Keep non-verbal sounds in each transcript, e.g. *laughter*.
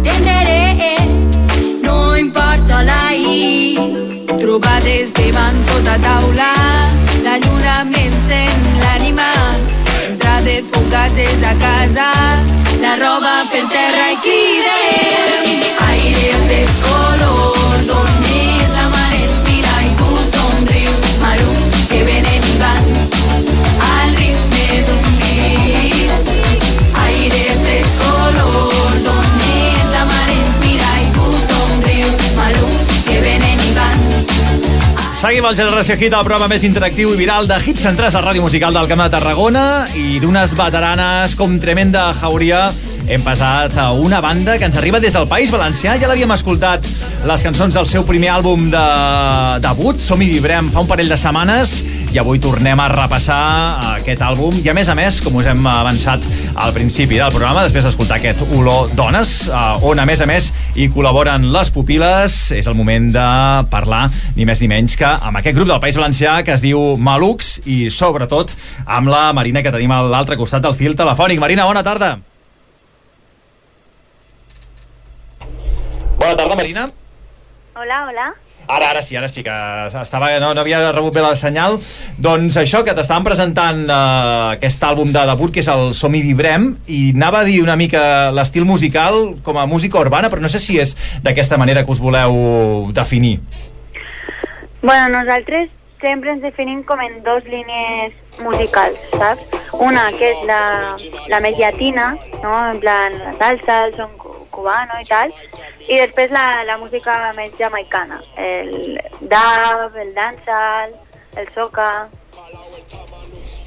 t'enderé, no importa l'ahir. Trobades davant sota taula, la lluna m'encén l'ànima. Entrada fugaces a casa, la roba per terra i cridem. Aires descolor, Seguim el Generació Hit, el programa més interactiu i viral de hits centrats al ràdio musical del Camp de Tarragona i d'unes veteranes com Tremenda Jauria hem passat a una banda que ens arriba des del País Valencià. Ja l'havíem escoltat les cançons del seu primer àlbum de debut, Som i Vibrem, fa un parell de setmanes i avui tornem a repassar aquest àlbum i a més a més, com us hem avançat al principi del programa, després d'escoltar aquest Olor Dones, eh, on a més a més hi col·laboren les pupiles, és el moment de parlar ni més ni menys que amb aquest grup del País Valencià que es diu Malux i sobretot amb la Marina que tenim a l'altre costat del fil telefònic. Marina, bona tarda. Bona tarda, Marina. Hola, hola. Ara, ara sí, ara sí, que estava, no, no havia rebut bé el senyal. Doncs això, que t'estaven presentant eh, aquest àlbum de debut, que és el Som i Vibrem, i anava a dir una mica l'estil musical com a música urbana, però no sé si és d'aquesta manera que us voleu definir. Bueno, nosaltres sempre ens definim com en dos línies musicals, saps? Una que és la, la més llatina, no? En plan, la salsa, el son cubano i tal, i després la, la música més jamaicana, el dub, el dancehall, el soca...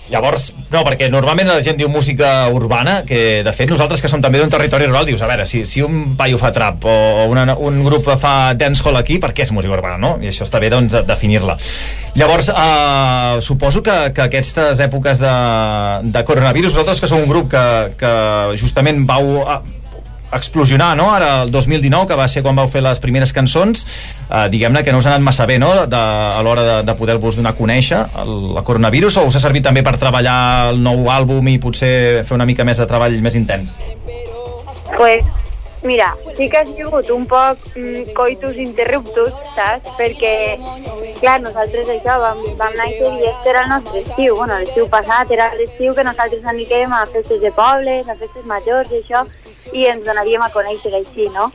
Llavors, no, perquè normalment la gent diu música urbana, que de fet nosaltres que som també d'un territori rural, dius, a veure, si, si un paio fa trap o una, un grup fa dancehall aquí, per què és música urbana, no? I això està bé, doncs, definir-la. Llavors, eh, suposo que, que aquestes èpoques de, de coronavirus, vosaltres que sou un grup que, que justament vau eh, explosionar, no? Ara, el 2019, que va ser quan vau fer les primeres cançons, eh, diguem-ne que no us ha anat massa bé, no?, de, a l'hora de, de poder-vos donar a conèixer el, el coronavirus, o us ha servit també per treballar el nou àlbum i potser fer una mica més de treball més intens? Pues, mira, sí que ha sigut un poc mm, coitus interruptus, saps? Perquè, clar, nosaltres això vam, vam néixer i aquest era el nostre estiu. Bueno, l'estiu passat era l'estiu que nosaltres anirem a festes de pobles, a festes majors i això, i ens donaríem a conèixer així, no?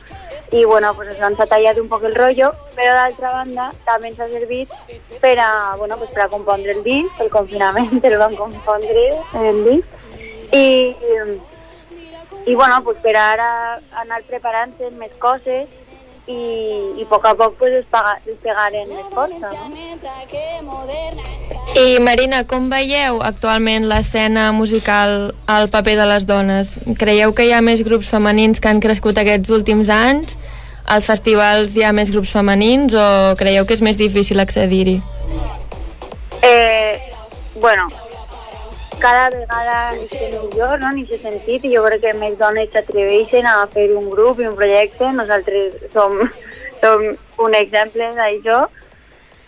I, bueno, pues ens ha tallat un poc el rotllo, però d'altra banda també ens ha servit per a, bueno, pues per a compondre el disc, el confinament *laughs* el vam compondre el disc, i, i bueno, pues per ara anar preparant-se més coses i, i a poc a poc pues, despegar, despegar en força. No? I Marina, com veieu actualment l'escena musical al paper de les dones? Creieu que hi ha més grups femenins que han crescut aquests últims anys? Als festivals hi ha més grups femenins o creieu que és més difícil accedir-hi? Eh, bueno, cada vegada estem millor, no?, en aquest sentit, i jo crec que més dones s'atreveixen a fer un grup i un projecte, nosaltres som, som un exemple d'això,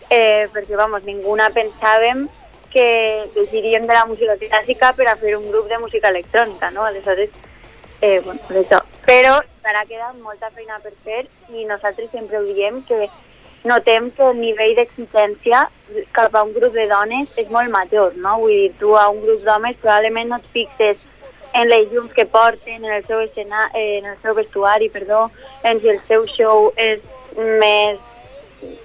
eh, perquè, vamos, ninguna pensàvem que deixiríem de la música clàssica per a fer un grup de música electrònica, no? Aleshores, eh, bueno, per això. Però encara queda molta feina per fer i nosaltres sempre ho diem que notem que el nivell d'exigència cap a un grup de dones és molt major, no? Vull dir, tu a un grup d'homes probablement no et fixes en les llums que porten, en el seu, escena, en el seu vestuari, perdó, en si el seu show és més,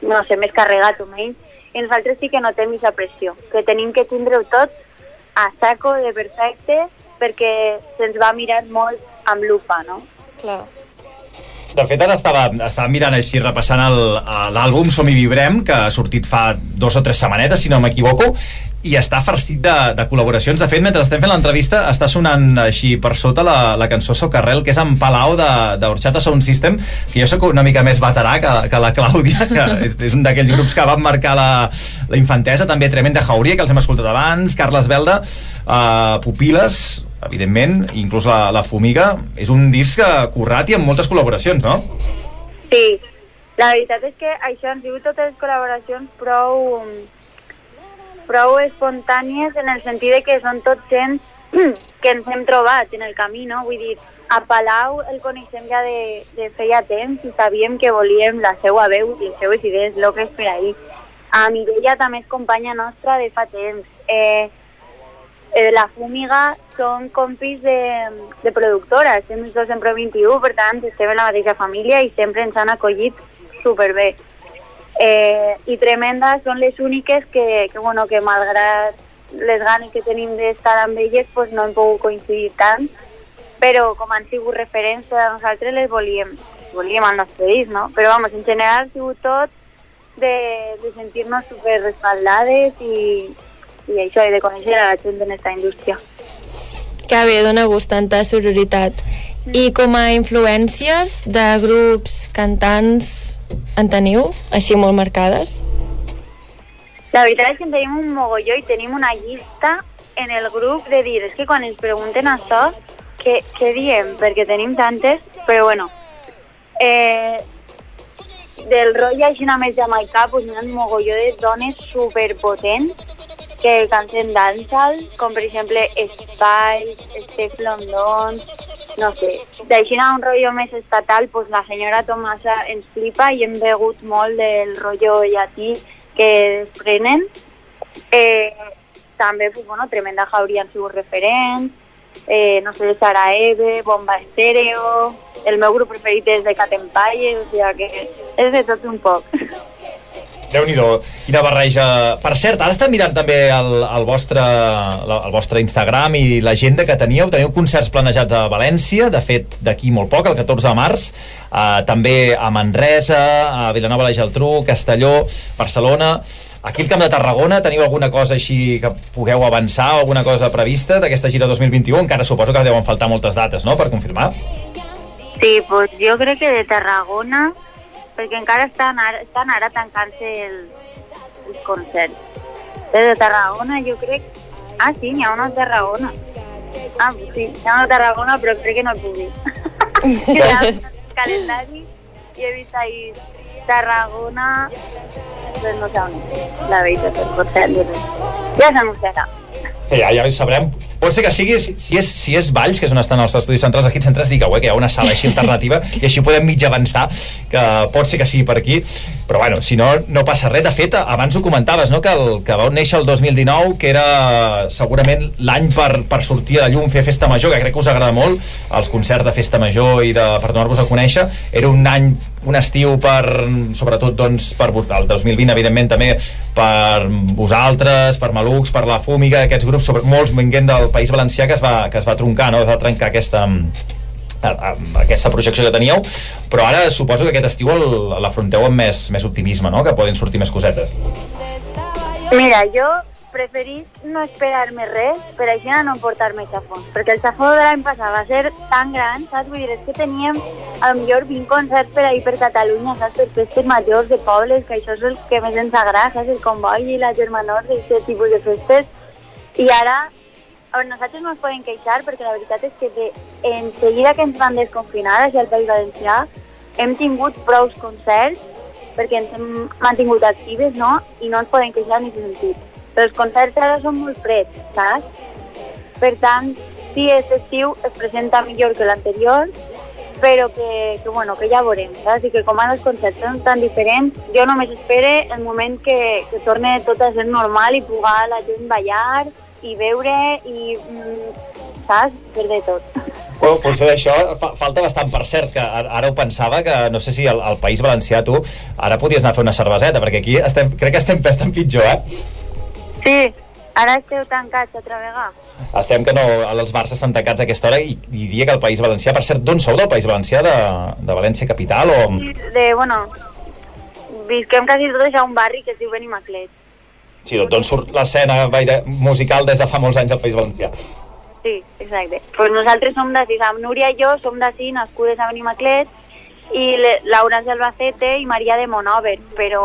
no sé, més carregat o menys. I nosaltres sí que notem aquesta pressió, que tenim que tindre-ho tot a saco de perfecte perquè se'ns va mirar molt amb lupa, no? Clar. De fet, ara estava, estava mirant així, repassant el- l'àlbum Som i Vibrem, que ha sortit fa dos o tres setmanetes, si no m'equivoco, i està farcit de, de col·laboracions. De fet, mentre estem fent l'entrevista, està sonant així per sota la, la cançó Socarrel, que és en Palau d'Orxata Sound System, que jo sóc una mica més veterà que, que la Clàudia, que *laughs* és, és un d'aquells grups que van marcar la, la infantesa, també Tremenda Jauria, que els hem escoltat abans, Carles Belda, uh, Pupiles, evidentment, inclús la, la Fumiga. És un disc currat i amb moltes col·laboracions, no? Sí, la veritat és que això han sigut totes les col·laboracions prou prou espontànies en el sentit de que són tots gent *clears throat* que ens hem trobat en el camí, no? Vull dir, a Palau el coneixem ja de, de feia temps i sabíem que volíem la seva veu i les seues idees loques per ahir. A Mireia també és companya nostra de fa temps. Eh, eh, la Fúmiga són compis de, de productora, estem els dos en Pro 21, per tant estem en la mateixa família i sempre ens han acollit superbé eh, i tremendes són les úniques que, que, bueno, que malgrat les ganes que tenim d'estar amb elles pues no hem pogut coincidir tant però com han sigut referents a nosaltres les volíem, volíem al nostre disc, no? Però vamos, en general ha sigut tot de, de sentir-nos super respaldades i, i això, i de conèixer a la gent en aquesta indústria. Que bé, dona gust tanta sororitat. I com a influències de grups, cantants, en teniu, així molt marcades? La veritat és que en tenim un mogolló i tenim una llista en el grup de dir, és que quan ens pregunten això, què, què diem? Perquè tenim tantes, però bueno, eh, del rotllo així més jamaicà, ha un mogolló de dones superpotents que canten dancehall, com per exemple Spice, Steph London, no sé, d'aixina un rotllo més estatal, pues la senyora Tomasa ens flipa i hem begut molt del rotllo llatí que desprenen. Eh, també, pues, bueno, Tremenda Jauria han sigut referents, eh, no sé, Sara Eve, Bomba Estéreo, el meu grup preferit és de Cat Empire, o sigui que és de tot un poc *laughs* déu nhi quina barreja. Per cert, ara estem mirant també el, el, vostre, el vostre Instagram i l'agenda que teníeu. Teniu concerts planejats a València, de fet, d'aquí molt poc, el 14 de març, eh, també a Manresa, a Vilanova la Geltrú, Castelló, Barcelona... Aquí al Camp de Tarragona teniu alguna cosa així que pugueu avançar, alguna cosa prevista d'aquesta gira 2021? Encara suposo que deuen faltar moltes dates, no?, per confirmar. Sí, pues jo crec que de Tarragona perquè encara estan ara, estan ara tancant-se el, els concerts. de Tarragona jo crec... Ah, sí, n'hi ha una a Tarragona. Ah, sí, n'hi ha una a Tarragona, però crec que no el puc dir. *laughs* el calendari i he vist ahir Tarragona, doncs no sé on la veritat, el concert. Ja s'anunciarà. Sí, ja, ja ho sabrem Pot ser que sigui, si, és, si és Valls, que és on estan els estudis centrals, aquí centres digueu eh, que hi ha una sala així alternativa i així podem mig avançar, que pot ser que sigui per aquí, però bueno, si no, no passa res. De fet, abans ho comentaves, no?, que, el, que va néixer el 2019, que era segurament l'any per, per sortir a la llum, fer festa major, que crec que us agrada molt, els concerts de festa major i de, per donar-vos a conèixer. Era un any un estiu per, sobretot doncs, per el 2020 evidentment també per vosaltres, per Malux, per la Fúmiga, aquests grups, sobre, molts vinguent del País Valencià que es va, que es va troncar, no? es va trencar aquesta, aquesta projecció que teníeu, però ara suposo que aquest estiu l'afronteu amb més, més optimisme, no? que poden sortir més cosetes. Mira, jo preferís no esperar-me res per això no portar-me xafons, perquè el xafó de l'any passat va ser tan gran, saps? Vull dir, és que teníem a lo millor 20 concerts per ahir per Catalunya, saps? Per festes majors de pobles, que això és el que més ens agrada, saps? El comboi i la germanor d'aquest tipus de festes. I ara veure, nosaltres no ens podem queixar perquè la veritat és que de, en seguida que ens van desconfinar així al País Valencià hem tingut prou concerts perquè ens hem mantingut actives, no? I no ens podem queixar ni sentit. Els concerts ara són molt freds, saps? Per tant, sí, aquest estiu es presenta millor que l'anterior, però que, que, bueno, que ja veurem, saps? I que com ara els concerts són tan diferents, jo només espere el moment que, que torne tot a ser normal i pugar la gent ballar, i veure i, mm, saps, fer de tot. Bueno, potser d'això fa falta bastant, per cert, que ara ho pensava, que no sé si al, al País Valencià tu ara podies anar a fer una cerveseta, perquè aquí estem, crec que estem bastant pitjor, eh? Sí, ara esteu tancats altra vegada. Estem que no, els bars estan tancats a aquesta hora i, i diria que el País Valencià, per cert, d'on sou del País Valencià? De, de València Capital o...? De, bueno, visquem quasi tot això a un barri que es diu Benimaclet. Sí, d'on surt l'escena musical des de fa molts anys al País Valencià. Sí, exacte. Pues nosaltres som d'ací, amb Núria i jo som d'ací, nascudes a Benimaclet, i Laura és d'Albacete i Maria de Monover, però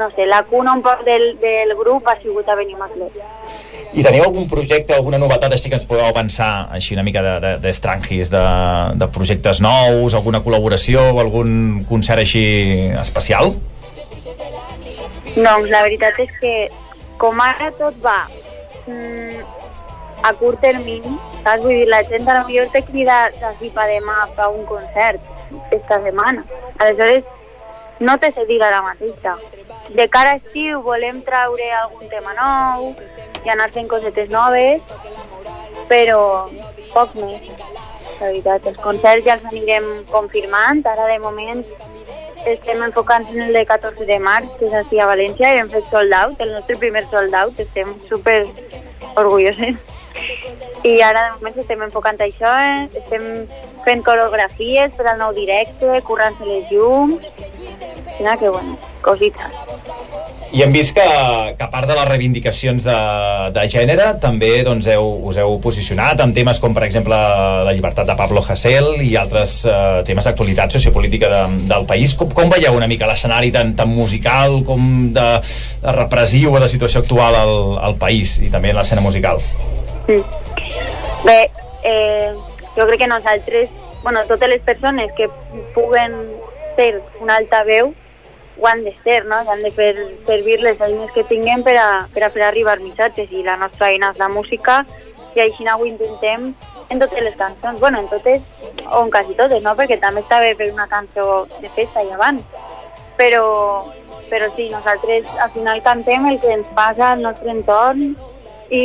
no sé, la cuna un poc del, del grup ha sigut a Benimaclet. I teniu algun projecte, alguna novetat així que ens podeu avançar, així una mica de, de, d'estrangis, de, de projectes nous, alguna col·laboració o algun concert així especial? Doncs la veritat és que com ara tot va mm, a curt termini, saps? Vull dir, la gent a lo millor te crida d'ací pa demà a un concert esta setmana. Aleshores, no te sé dir ara mateixa. De cara a estiu volem traure algun tema nou i anar fent cosetes noves, però poc més. La veritat, els concerts ja els anirem confirmant. Ara, de moment, estem enfocant en el de 14 de març, que és així a València, i hem fet sold out, el nostre primer sold out, estem super orgulloses. I ara de moment estem enfocant això, eh? estem fent coreografies per al nou directe, currant-se les llums, mira que bueno, cosites. I hem vist que, que a part de les reivindicacions de, de gènere, també doncs, heu, us heu posicionat en temes com, per exemple, la llibertat de Pablo Hasél i altres eh, temes d'actualitat sociopolítica de, del país. Com, com veieu una mica l'escenari tan, tan musical com de, de repressiu o de situació actual al, al país i també en l'escena musical? Mm. Bé, eh, jo crec que nosaltres, bueno, totes les persones que puguen ser una altaveu ho han de ser, no? Han de fer servir les eines que tinguem per a, per a fer arribar missatges i la nostra eina és la música i així ho intentem en totes les cançons, bueno, en totes o en quasi totes, no? Perquè també està bé fer una cançó de festa i abans, però, però sí, nosaltres al final cantem el que ens passa al nostre entorn i,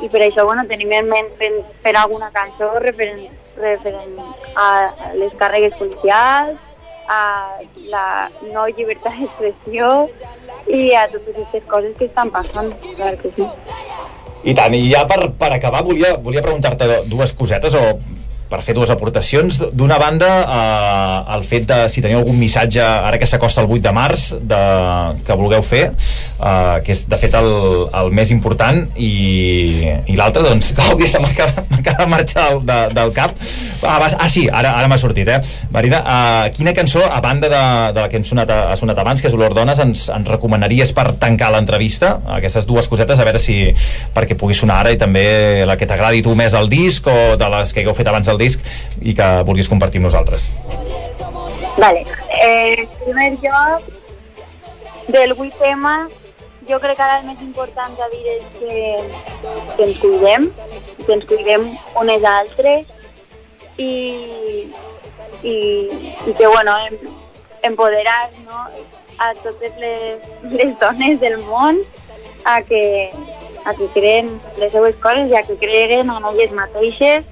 i per això bueno, tenim en ment fer, fer alguna cançó referent, referent a les càrregues policials, a la no llibertat d'expressió i a totes aquestes coses que estan passant, clar que sí. I tant, i ja per, per acabar volia, volia preguntar-te dues cosetes o per fer dues aportacions. D'una banda, eh, el fet de si teniu algun missatge, ara que s'acosta el 8 de març, de, que vulgueu fer, eh, que és de fet el, el més important, i, i l'altre, doncs, *laughs* Clàudia, se m'acaba de marxar del, de, del cap. Ah, vas, ah sí, ara, ara m'ha sortit, eh? Marina, eh, quina cançó, a banda de, de la que hem sonat, ha sonat abans, que és Olor Dones, ens, ens recomanaries per tancar l'entrevista? Aquestes dues cosetes, a veure si perquè pugui sonar ara i també la que t'agradi tu més del disc o de les que hagueu fet abans del disc i que vulguis compartir amb nosaltres. Vale. Eh, primer lloc, del 8M, jo crec que ara el més important a dir és que, que ens cuidem, que ens cuidem unes altres i, i que, bueno, em, empoderar no, a les, les dones del món a que, a que creen les seues coses i a que creguen en elles mateixes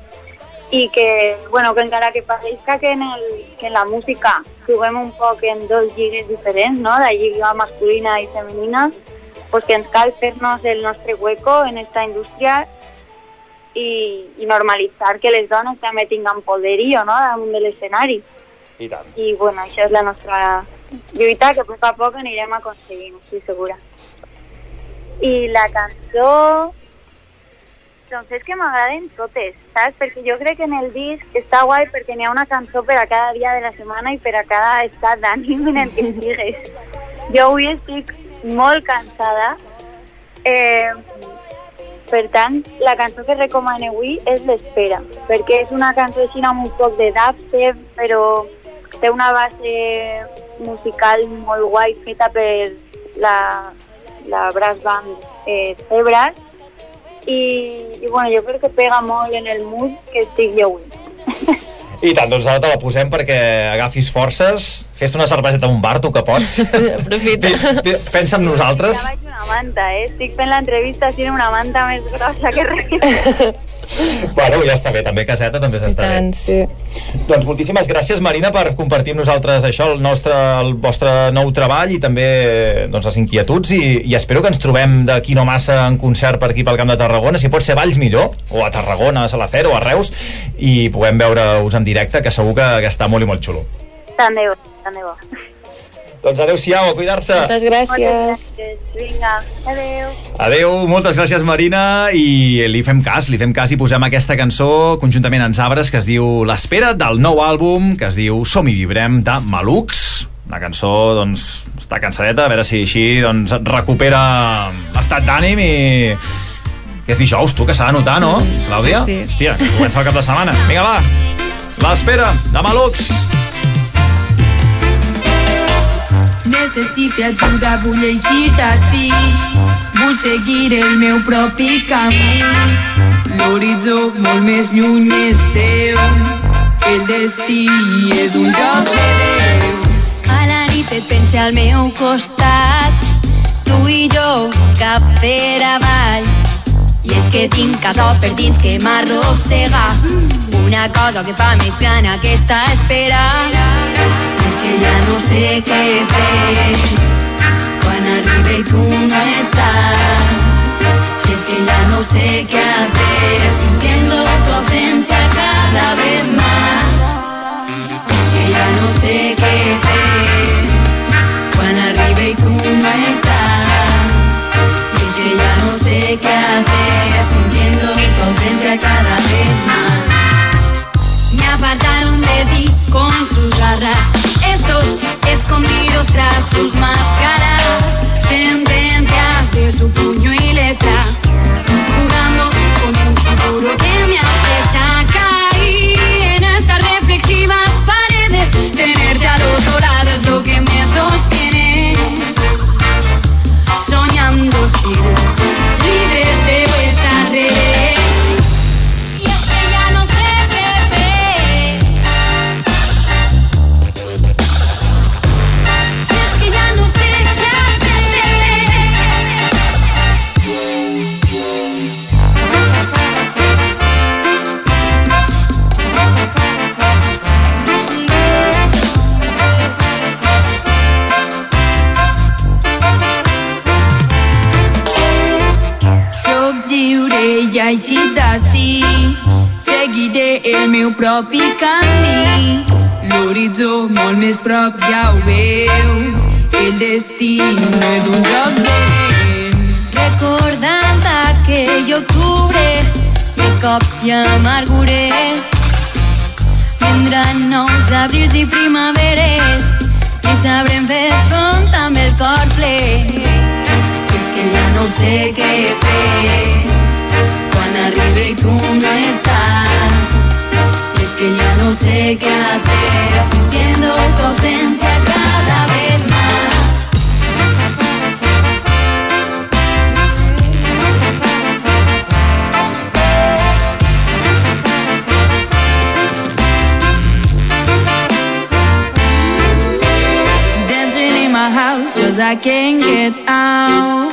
i que, bueno, que encara que pareixca que en, el, que en la música juguem un poc en dos lligues diferents, no? la lliga masculina i femenina, pues que ens cal fer-nos el nostre hueco en esta indústria i, i normalitzar que les dones també tinguin poderio no? damunt de l'escenari. I tant. I bueno, això és la nostra lluita que a poc a poc anirem aconseguint, estic segura. I la cançó doncs és que m'agraden totes, saps? Perquè jo crec que en el disc està guai perquè n'hi ha una cançó per a cada dia de la setmana i per a cada estat d'ànim en el que estigues. Jo avui estic molt cansada, eh, per tant, la cançó que recomano avui és l'Espera, perquè és una cançó així amb un poc de dubstep, però té una base musical molt guai feta per la, la brass band eh, Zebras, i, i bueno, jo crec que pega molt en el mood que estic jo avui. I tant, doncs ara te la posem perquè agafis forces, fes una cerveseta a un bar, tu que pots. *laughs* Aprofita. Pe- pe- Pensa en nosaltres. Ja vaig una manta, eh? Estic fent l'entrevista així una manta més grossa que res. *laughs* *laughs* Bueno, ja està bé, també caseta també s'està bé. tant, sí. Doncs moltíssimes gràcies, Marina, per compartir amb nosaltres això, el, nostre, el vostre nou treball i també doncs, les inquietuds i, i espero que ens trobem d'aquí no massa en concert per aquí pel Camp de Tarragona, si pot ser a Valls millor, o a Tarragona, a Salacer o a Reus, i puguem veure-us en directe, que segur que, que està molt i molt xulo. Tant de bo, tant de bo. Doncs adeu-siau, a cuidar-se. Moltes gràcies. Vinga, adeu. Adeu, moltes gràcies Marina i li fem cas, li fem cas i posem aquesta cançó conjuntament amb Sabres que es diu L'espera del nou àlbum que es diu Som i vivrem de Malux una cançó, doncs, està cansadeta a veure si així, doncs, recupera l'estat d'ànim i que és dijous, tu, que s'ha de notar, no, Clàudia? Sí, sí. Hòstia, que comença el cap de setmana. Vinga, va, l'espera de Malux. Necessite ajuda, vull eixir d'ací Vull seguir el meu propi camí. L'horitzó molt més lluny és seu. El destí és un joc de Déu A la nit et pense al meu costat. Tu i jo cap per avall. I és que tinc casa per dins que m'arrossega. Una cosa que fa més gran aquesta espera. És que ja no sé què fer Quan arribe i tu no estàs tras sus máscaras, meu propi camí. L'horitzó molt més prop ja ho veus. El destí no és un joc de nens Recordant aquell octubre De cops i amargures. Vindran nous abrils i primaveres. I sabrem fer front amb el cor ple. És que ja no sé què fer. Quan arribe i tu no estás es que ya no sé qué hacer sintiendo tu ausencia cada vez más. Dancing in my house cause I can't get out